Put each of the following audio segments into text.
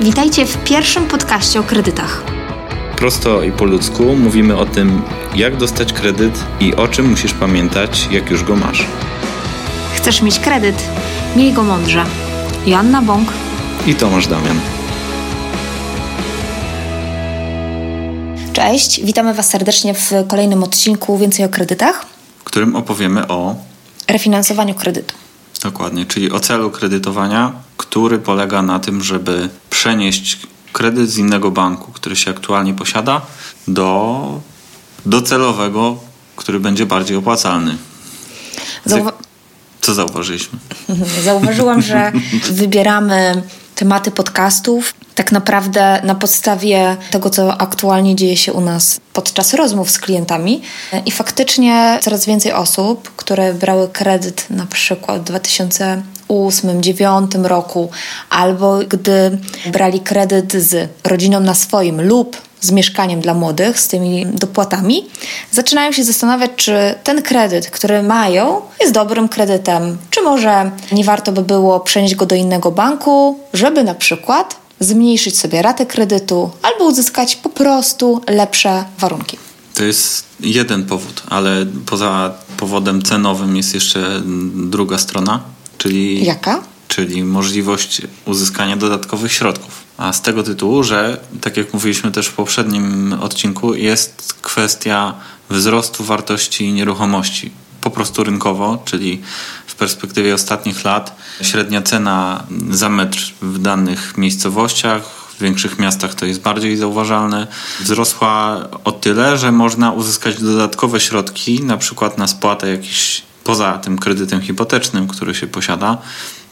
Witajcie w pierwszym podcaście o kredytach. Prosto i po ludzku mówimy o tym, jak dostać kredyt i o czym musisz pamiętać, jak już go masz. Chcesz mieć kredyt? Miej go mądrze. Joanna Bąk i Tomasz Damian. Cześć, witamy Was serdecznie w kolejnym odcinku Więcej o kredytach, w którym opowiemy o refinansowaniu kredytu. Dokładnie, czyli o celu kredytowania, który polega na tym, żeby przenieść kredyt z innego banku, który się aktualnie posiada, do docelowego, który będzie bardziej opłacalny. Zauwa- Co zauważyliśmy? Zauważyłam, że wybieramy tematy podcastów tak naprawdę na podstawie tego, co aktualnie dzieje się u nas podczas rozmów z klientami. I faktycznie coraz więcej osób, które brały kredyt na przykład w 2008-2009 roku, albo gdy brali kredyt z rodziną na swoim lub z mieszkaniem dla młodych, z tymi dopłatami, zaczynają się zastanawiać, czy ten kredyt, który mają, jest dobrym kredytem, czy może nie warto by było przenieść go do innego banku, żeby na przykład zmniejszyć sobie ratę kredytu albo uzyskać po prostu lepsze warunki. To jest jeden powód, ale poza powodem cenowym jest jeszcze druga strona, czyli. Jaka? Czyli możliwość uzyskania dodatkowych środków. A z tego tytułu, że tak jak mówiliśmy też w poprzednim odcinku, jest kwestia wzrostu wartości nieruchomości. Po prostu rynkowo, czyli w perspektywie ostatnich lat średnia cena za metr w danych miejscowościach, w większych miastach to jest bardziej zauważalne, wzrosła o tyle, że można uzyskać dodatkowe środki, na przykład na spłatę jakichś poza tym kredytem hipotecznym, który się posiada,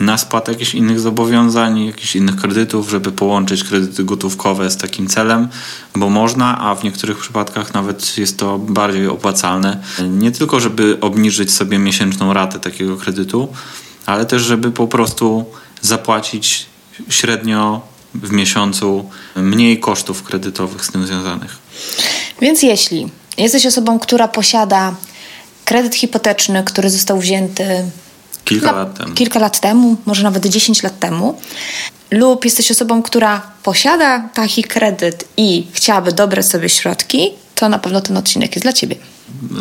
na spłatę jakichś innych zobowiązań, jakichś innych kredytów, żeby połączyć kredyty gotówkowe z takim celem, bo można, a w niektórych przypadkach nawet jest to bardziej opłacalne. Nie tylko, żeby obniżyć sobie miesięczną ratę takiego kredytu, ale też, żeby po prostu zapłacić średnio w miesiącu mniej kosztów kredytowych z tym związanych. Więc jeśli jesteś osobą, która posiada kredyt hipoteczny, który został wzięty kilka lat temu. Kilka lat temu, może nawet 10 lat temu, lub jesteś osobą, która posiada taki kredyt i chciałaby dobrać sobie środki, to na pewno ten odcinek jest dla Ciebie.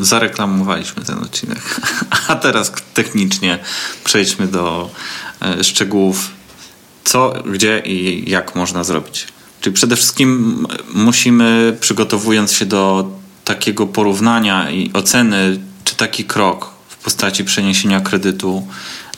Zareklamowaliśmy ten odcinek. A teraz technicznie przejdźmy do e, szczegółów, co, gdzie i jak można zrobić. Czyli przede wszystkim musimy, przygotowując się do takiego porównania i oceny, czy taki krok postaci przeniesienia kredytu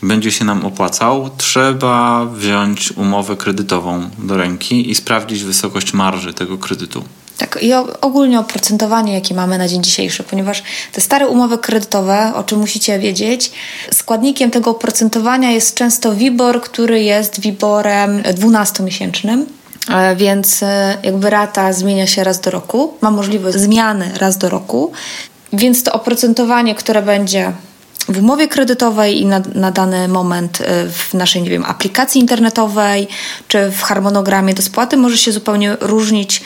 będzie się nam opłacał, trzeba wziąć umowę kredytową do ręki i sprawdzić wysokość marży tego kredytu. Tak, i ogólnie oprocentowanie, jakie mamy na dzień dzisiejszy, ponieważ te stare umowy kredytowe, o czym musicie wiedzieć, składnikiem tego oprocentowania jest często WIBOR, który jest WIBORem 12-miesięcznym. E, więc e, jakby rata zmienia się raz do roku, ma możliwość zmiany raz do roku, więc to oprocentowanie, które będzie w umowie kredytowej i na, na, dany moment e, w naszej, nie wiem, aplikacji internetowej czy w harmonogramie do spłaty może się zupełnie różnić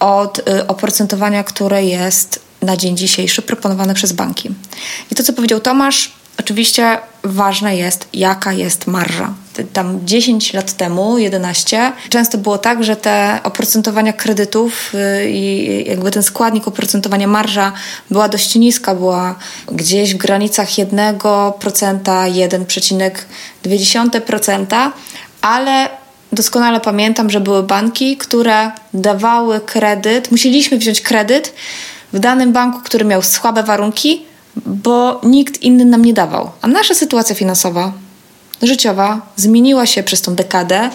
od y, oprocentowania, które jest na dzień dzisiejszy proponowane przez banki. I to, co powiedział Tomasz, oczywiście ważne jest, jaka jest marża. Tam 10 lat temu, 11, często było tak, że te oprocentowania kredytów y, i jakby ten składnik oprocentowania marża była dość niska, była gdzieś w granicach 1%, 1,2%, ale doskonale pamiętam, że były banki, które dawały kredyt, musieliśmy wziąć kredyt w danym banku, który miał słabe warunki, bo nikt inny nam nie dawał. A nasza sytuacja finansowa, życiowa zmieniła się przez tą dekadę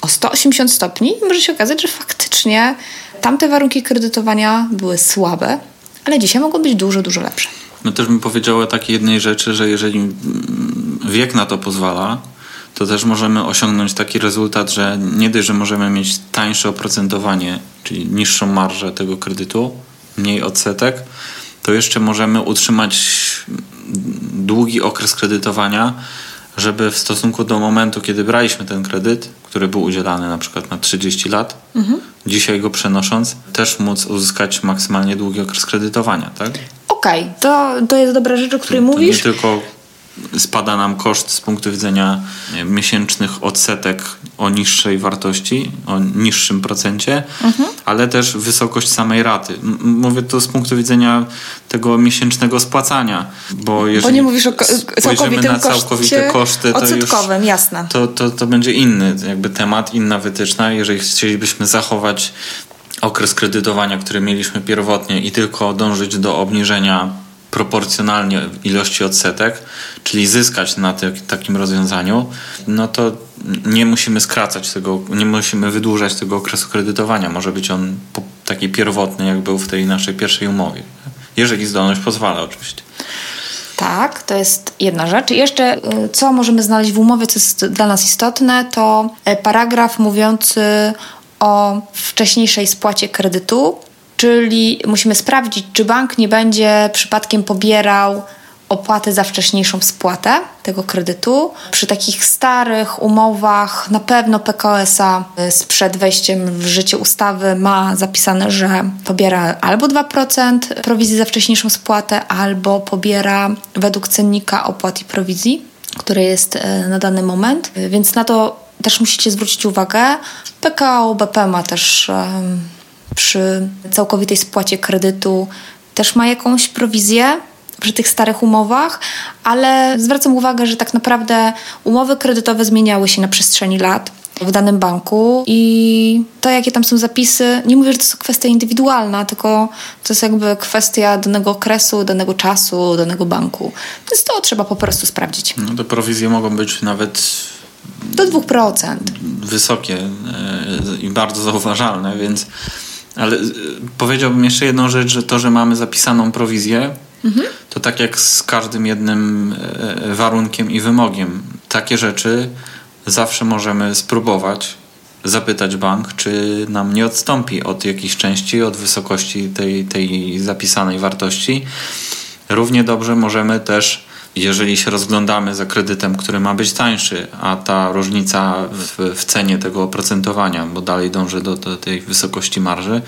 o 180 stopni i może się okazać, że faktycznie tamte warunki kredytowania były słabe, ale dzisiaj mogą być dużo, dużo lepsze. No też bym powiedział o takiej jednej rzeczy, że jeżeli wiek na to pozwala, to też możemy osiągnąć taki rezultat, że nie dość, że możemy mieć tańsze oprocentowanie, czyli niższą marżę tego kredytu, mniej odsetek, to jeszcze możemy utrzymać długi okres kredytowania, żeby w stosunku do momentu, kiedy braliśmy ten kredyt, który był udzielany na przykład na 30 lat, mhm. dzisiaj go przenosząc, też móc uzyskać maksymalnie długi okres kredytowania, tak? Okej, okay. to, to jest dobra rzecz, o której to, mówisz. To nie tylko spada nam koszt z punktu widzenia miesięcznych odsetek o niższej wartości, o niższym procencie, mhm. ale też wysokość samej raty. Mówię to z punktu widzenia tego miesięcznego spłacania, bo jeżeli bo nie mówisz o całkowitym na całkowite koszty, to już, jasne. To, to, to będzie inny jakby temat, inna wytyczna. Jeżeli chcielibyśmy zachować okres kredytowania, który mieliśmy pierwotnie i tylko dążyć do obniżenia proporcjonalnie ilości odsetek, czyli zyskać na te, takim rozwiązaniu, no to nie musimy skracać tego, nie musimy wydłużać tego okresu kredytowania. Może być on taki pierwotny, jak był w tej naszej pierwszej umowie. Jeżeli zdolność pozwala, oczywiście. Tak, to jest jedna rzecz. I jeszcze, y, co możemy znaleźć w umowie, co jest dla nas istotne, to y, paragraf mówiący o wcześniejszej spłacie kredytu, czyli musimy sprawdzić, czy bank nie będzie przypadkiem pobierał opłaty za wcześniejszą spłatę tego kredytu. Przy takich starych umowach na pewno PKS-a sprzed wejściem w życie ustawy ma zapisane, że pobiera albo 2% prowizji za wcześniejszą spłatę, albo pobiera według cennika opłat i prowizji, który jest e, na dany moment. Więc na to też musicie zwrócić uwagę. PKO BP ma też przy całkowitej spłacie kredytu też ma jakąś prowizję przy tych starych umowach, ale zwracam uwagę, że tak naprawdę umowy kredytowe zmieniały się na przestrzeni lat w danym banku i to, jakie tam są zapisy, nie mówię, że to jest kwestia indywidualna, tylko to jest jakby kwestia danego okresu, danego czasu, danego banku. Więc to trzeba po prostu sprawdzić. No, te prowizje mogą być nawet do 2%. Wysokie e, i bardzo zauważalne, więc. Ale e, powiedziałbym jeszcze jedną rzecz, że to, że mamy zapisaną prowizję, mhm. to tak jak z każdym jednym e, warunkiem i wymogiem. Takie rzeczy zawsze możemy spróbować zapytać bank, czy nam nie odstąpi od jakiejś części, od wysokości tej, tej zapisanej wartości. Równie dobrze możemy też jeżeli się rozglądamy za kredytem, który ma być tańszy, a ta różnica w, w cenie tego oprocentowania, bo dalej dąży do, do tej wysokości marży,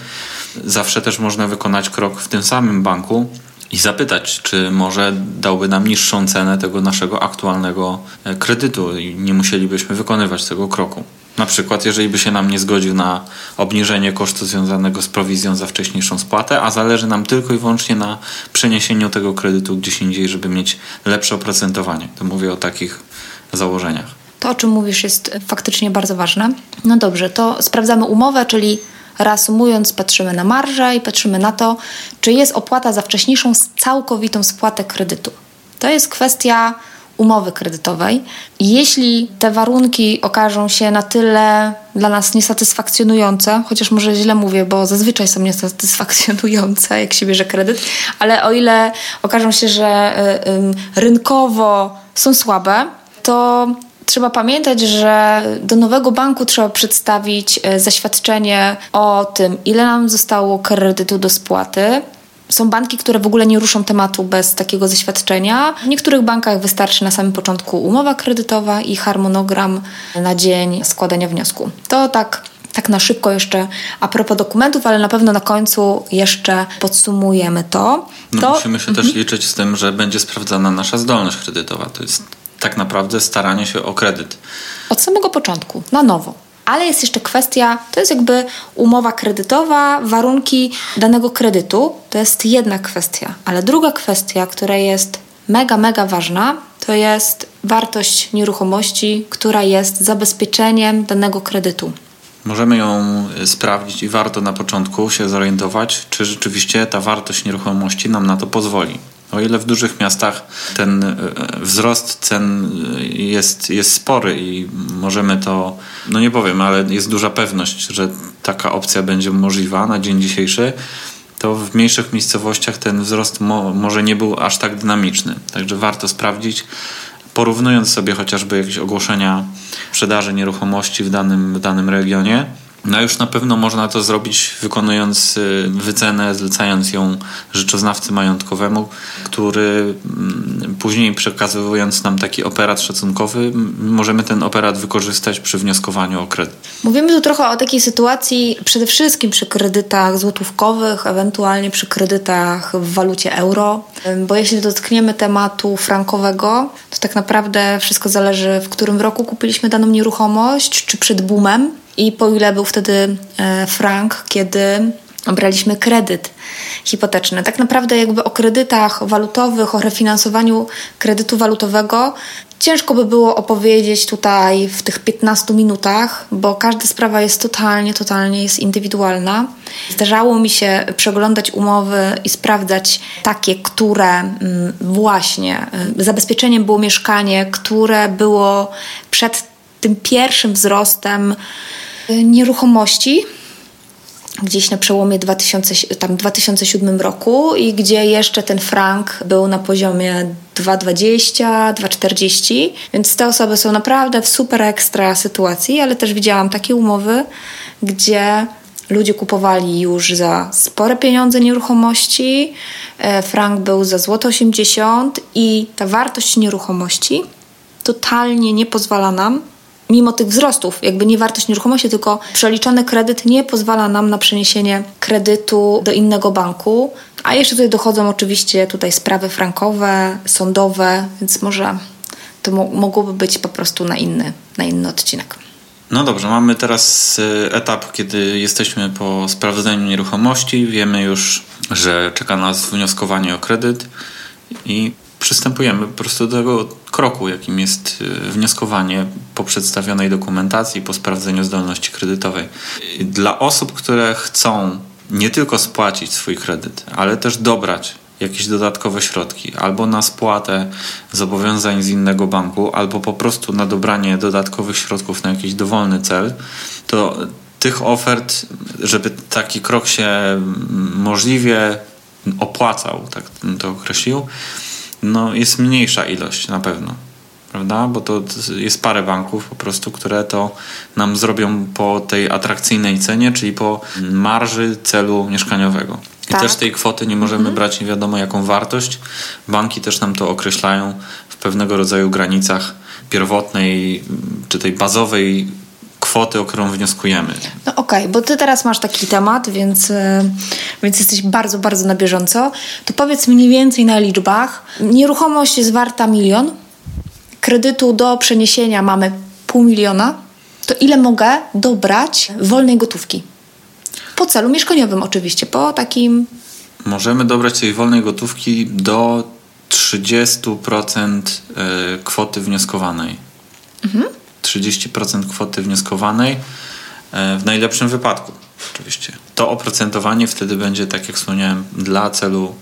zawsze też można wykonać krok w tym samym banku i zapytać, czy może dałby nam niższą cenę tego naszego aktualnego e, kredytu i nie musielibyśmy wykonywać tego kroku. Na przykład, jeżeli by się nam nie zgodził na obniżenie kosztu związanego z prowizją za wcześniejszą spłatę, a zależy nam tylko i wyłącznie na przeniesieniu tego kredytu gdzieś indziej, żeby mieć lepsze oprocentowanie. To mówię o takich założeniach. To, o czym mówisz, jest faktycznie bardzo ważne. No dobrze, to sprawdzamy umowę, czyli reasumując, patrzymy na marżę i patrzymy na to, czy jest opłata za wcześniejszą całkowitą spłatę kredytu. To jest kwestia umowy kredytowej. Jeśli te warunki okażą się na tyle dla nas niesatysfakcjonujące, chociaż może źle mówię, bo zazwyczaj są niesatysfakcjonujące, jak się bierze kredyt, ale o ile okażą się, że y, rynkowo są słabe, to trzeba pamiętać, że do nowego banku trzeba przedstawić y, zaświadczenie o tym, ile nam zostało kredytu do spłaty, są banki, które w ogóle nie ruszą tematu bez takiego zaświadczenia. W niektórych bankach wystarczy na samym początku umowa kredytowa i harmonogram na dzień składania wniosku. To tak tak na szybko jeszcze a propos dokumentów, ale na pewno na końcu jeszcze podsumujemy to. No to... musimy się mhm. też liczyć z tym, że będzie sprawdzana nasza zdolność kredytowa. To jest tak naprawdę staranie się o kredyt. Od samego początku, na nowo ale jest jeszcze kwestia, to jest jakby umowa kredytowa, warunki danego kredytu. To jest jedna kwestia, ale druga kwestia, która jest mega, mega ważna, to jest wartość nieruchomości, która jest zabezpieczeniem danego kredytu. Możemy ją sprawdzić i warto na początku się zorientować, czy rzeczywiście ta wartość nieruchomości nam na to pozwoli. O ile w dużych miastach ten e, wzrost cen jest, jest spory i możemy to, no nie powiem, ale jest duża pewność, że taka opcja będzie możliwa na dzień dzisiejszy, to w mniejszych miejscowościach ten wzrost mo może nie był aż tak dynamiczny. Także warto sprawdzić, porównując sobie chociażby jakieś ogłoszenia sprzedaży nieruchomości w danym, w danym regionie No już na pewno można to zrobić wykonując y, wycenę, zlecając ją rzeczoznawcy majątkowemu, który mm, później przekazywując nam taki operat szacunkowy, możemy ten operat wykorzystać przy wnioskowaniu o kredyt. Mówimy tu trochę o takiej sytuacji przede wszystkim przy kredytach złotówkowych, ewentualnie przy kredytach w walucie euro, bo jeśli dotkniemy tematu frankowego, to tak naprawdę wszystko zależy w którym roku kupiliśmy daną nieruchomość, czy przed boomem, i po ile był wtedy e, frank, kiedy braliśmy kredyt hipoteczny. Tak naprawdę jakby o kredytach walutowych, o refinansowaniu kredytu walutowego ciężko by było opowiedzieć tutaj w tych 15 minutach, bo każda sprawa jest totalnie, totalnie jest indywidualna. Zdarzało mi się przeglądać umowy i sprawdzać takie, które mm, właśnie e, zabezpieczeniem było mieszkanie, które było przed tym pierwszym wzrostem y, nieruchomości gdzieś na przełomie 2000, tam 2007 roku i gdzie jeszcze ten frank był na poziomie 2,20, 2,40, więc te osoby są naprawdę w super ekstra sytuacji, ale też widziałam takie umowy, gdzie ludzie kupowali już za spore pieniądze nieruchomości, e, frank był za złoto 80 i ta wartość nieruchomości totalnie nie pozwala nam mimo tych wzrostów, jakby nie wartość nieruchomości, tylko przeliczony kredyt nie pozwala nam na przeniesienie kredytu do innego banku. A jeszcze tutaj dochodzą oczywiście tutaj sprawy frankowe, sądowe, więc może to mo mogłoby być po prostu na inny, na inny odcinek. No dobrze, mamy teraz y, etap, kiedy jesteśmy po sprawdzeniu nieruchomości, wiemy już, że czeka nas wnioskowanie o kredyt i przystępujemy po prostu do tego kroku, jakim jest y, wnioskowanie po przedstawionej dokumentacji, po sprawdzeniu zdolności kredytowej. Dla osób, które chcą nie tylko spłacić swój kredyt, ale też dobrać jakieś dodatkowe środki albo na spłatę zobowiązań z innego banku, albo po prostu na dobranie dodatkowych środków na jakiś dowolny cel, to tych ofert, żeby taki krok się możliwie opłacał, tak to określił, no jest mniejsza ilość na pewno. Prawda? Bo to jest parę banków po prostu, które to nam zrobią po tej atrakcyjnej cenie, czyli po marży celu mieszkaniowego. I tak. też tej kwoty nie możemy mhm. brać nie wiadomo jaką wartość. Banki też nam to określają w pewnego rodzaju granicach pierwotnej czy tej bazowej kwoty, o którą wnioskujemy. No okej, okay, bo ty teraz masz taki temat, więc, e, więc jesteś bardzo, bardzo na bieżąco. To powiedz mniej więcej na liczbach. Nieruchomość jest warta milion, kredytu do przeniesienia mamy pół miliona, to ile mogę dobrać wolnej gotówki? Po celu mieszkaniowym oczywiście, po takim... Możemy dobrać tej wolnej gotówki do 30% e, kwoty wnioskowanej. Mhm. 30% kwoty wnioskowanej e, w najlepszym wypadku oczywiście. To oprocentowanie wtedy będzie, tak jak wspomniałem, dla celu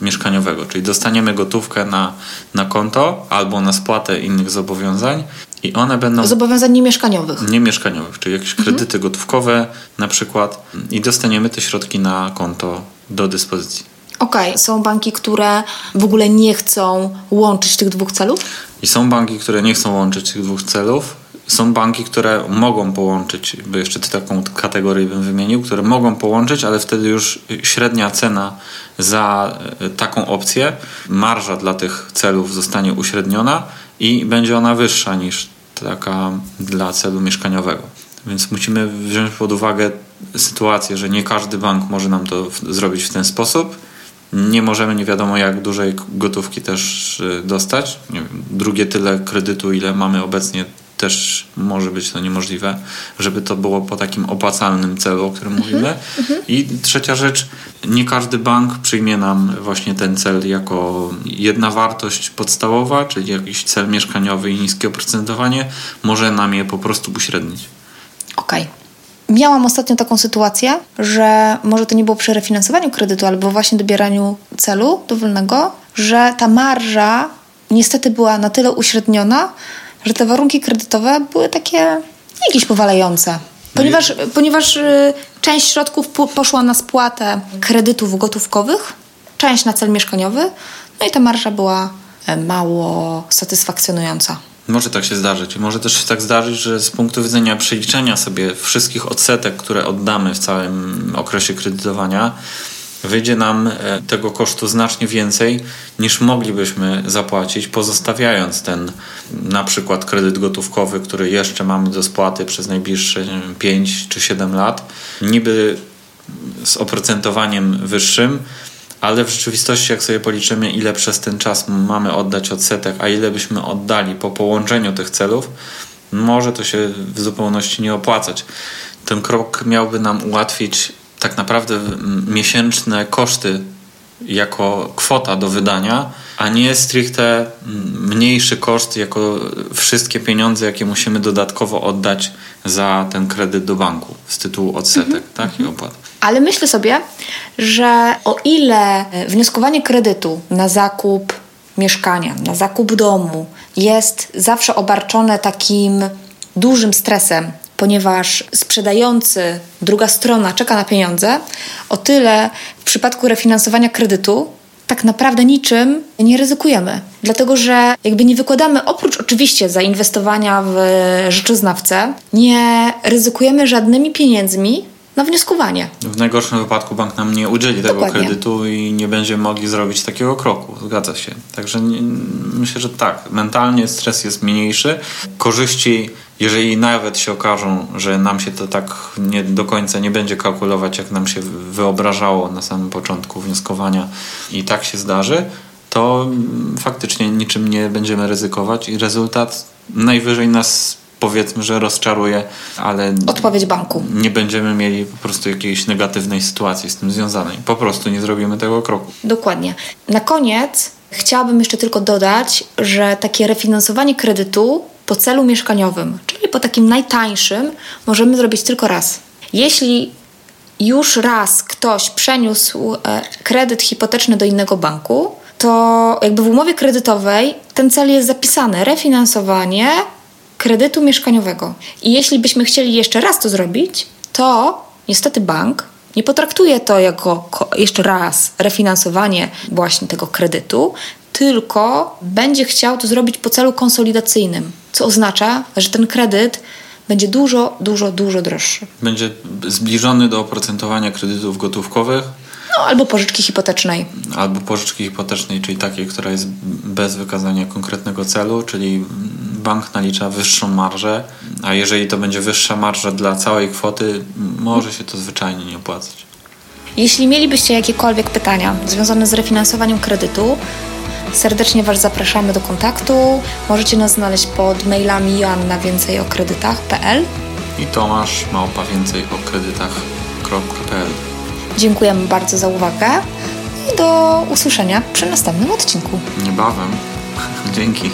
mieszkaniowego, czyli dostaniemy gotówkę na, na konto albo na spłatę innych zobowiązań i one będą... Zobowiązań niemieszkaniowych. Niemieszkaniowych, czyli jakieś mhm. kredyty gotówkowe na przykład i dostaniemy te środki na konto do dyspozycji. Okej, okay. są banki, które w ogóle nie chcą łączyć tych dwóch celów? I są banki, które nie chcą łączyć tych dwóch celów. Są banki, które mogą połączyć, by jeszcze taką kategorię bym wymienił, które mogą połączyć, ale wtedy już średnia cena za e, taką opcję, marża dla tych celów zostanie uśredniona i będzie ona wyższa niż taka dla celu mieszkaniowego. Więc musimy wziąć pod uwagę sytuację, że nie każdy bank może nam to zrobić w ten sposób nie możemy nie wiadomo jak dużej gotówki też y, dostać. Wiem, drugie tyle kredytu, ile mamy obecnie, też może być to niemożliwe, żeby to było po takim opłacalnym celu, o którym mhm, mówimy. Mhm. I trzecia rzecz, nie każdy bank przyjmie nam właśnie ten cel jako jedna wartość podstawowa, czyli jakiś cel mieszkaniowy i niskie oprocentowanie, może nam je po prostu uśrednić. Okej. Okay. Miałam ostatnio taką sytuację, że może to nie było przy refinansowaniu kredytu, albo właśnie dobieraniu celu dowolnego, że ta marża niestety była na tyle uśredniona, że te warunki kredytowe były takie jakieś powalające. Ponieważ, ponieważ y, część środków poszła na spłatę kredytów gotówkowych, część na cel mieszkaniowy, no i ta marża była e, mało satysfakcjonująca. Może tak się zdarzyć. Może też się tak zdarzyć, że z punktu widzenia przeliczenia sobie wszystkich odsetek, które oddamy w całym okresie kredytowania, wyjdzie nam e, tego kosztu znacznie więcej niż moglibyśmy zapłacić, pozostawiając ten na przykład kredyt gotówkowy, który jeszcze mamy do spłaty przez najbliższe 5 czy 7 lat, niby z oprocentowaniem wyższym, ale w rzeczywistości, jak sobie policzymy, ile przez ten czas mamy oddać odsetek, a ile byśmy oddali po połączeniu tych celów, może to się w zupełności nie opłacać. Ten krok miałby nam ułatwić tak naprawdę miesięczne koszty jako kwota do wydania, a nie stricte mniejszy koszt jako wszystkie pieniądze, jakie musimy dodatkowo oddać za ten kredyt do banku z tytułu odsetek mhm. tak, i opłat. Ale myślę sobie, że o ile wnioskowanie kredytu na zakup mieszkania, na zakup domu jest zawsze obarczone takim dużym stresem, ponieważ sprzedający, druga strona czeka na pieniądze, o tyle w przypadku refinansowania kredytu tak naprawdę niczym nie ryzykujemy. Dlatego, że jakby nie wykładamy, oprócz oczywiście zainwestowania w rzeczoznawcę, nie ryzykujemy żadnymi pieniędzmi, na wnioskowanie. W najgorszym wypadku bank nam nie udzieli Dokładnie. tego kredytu i nie będziemy mogli zrobić takiego kroku. Zgadza się. Także nie, myślę, że tak. Mentalnie stres jest mniejszy. Korzyści, jeżeli nawet się okażą, że nam się to tak nie do końca nie będzie kalkulować, jak nam się wyobrażało na samym początku wnioskowania i tak się zdarzy, to faktycznie niczym nie będziemy ryzykować i rezultat najwyżej nas powiedzmy, że rozczaruje, ale. Odpowiedź banku. Nie będziemy mieli po prostu jakiejś negatywnej sytuacji z tym związanej. Po prostu nie zrobimy tego kroku. Dokładnie. Na koniec chciałabym jeszcze tylko dodać, że takie refinansowanie kredytu po celu mieszkaniowym, czyli po takim najtańszym, możemy zrobić tylko raz. Jeśli już raz ktoś przeniósł e, kredyt hipoteczny do innego banku, to jakby w umowie kredytowej ten cel jest zapisany refinansowanie kredytu mieszkaniowego. I jeśli byśmy chcieli jeszcze raz to zrobić, to niestety bank nie potraktuje to jako jeszcze raz refinansowanie właśnie tego kredytu, tylko będzie chciał to zrobić po celu konsolidacyjnym, co oznacza, że ten kredyt będzie dużo, dużo, dużo droższy. Będzie zbliżony do oprocentowania kredytów gotówkowych. No, albo pożyczki hipotecznej. Albo pożyczki hipotecznej, czyli takiej, która jest bez wykazania konkretnego celu, czyli bank nalicza wyższą marżę, a jeżeli to będzie wyższa marża dla całej kwoty, może się to zwyczajnie nie opłacać. Jeśli mielibyście jakiekolwiek pytania związane z refinansowaniem kredytu, serdecznie Was zapraszamy do kontaktu. Możecie nas znaleźć pod mailami joanna więcej o kredytach.pl i Tomasz małpa więcej o kredytach.pl Dziękujemy bardzo za uwagę i do usłyszenia przy następnym odcinku. Niebawem. Dzięki.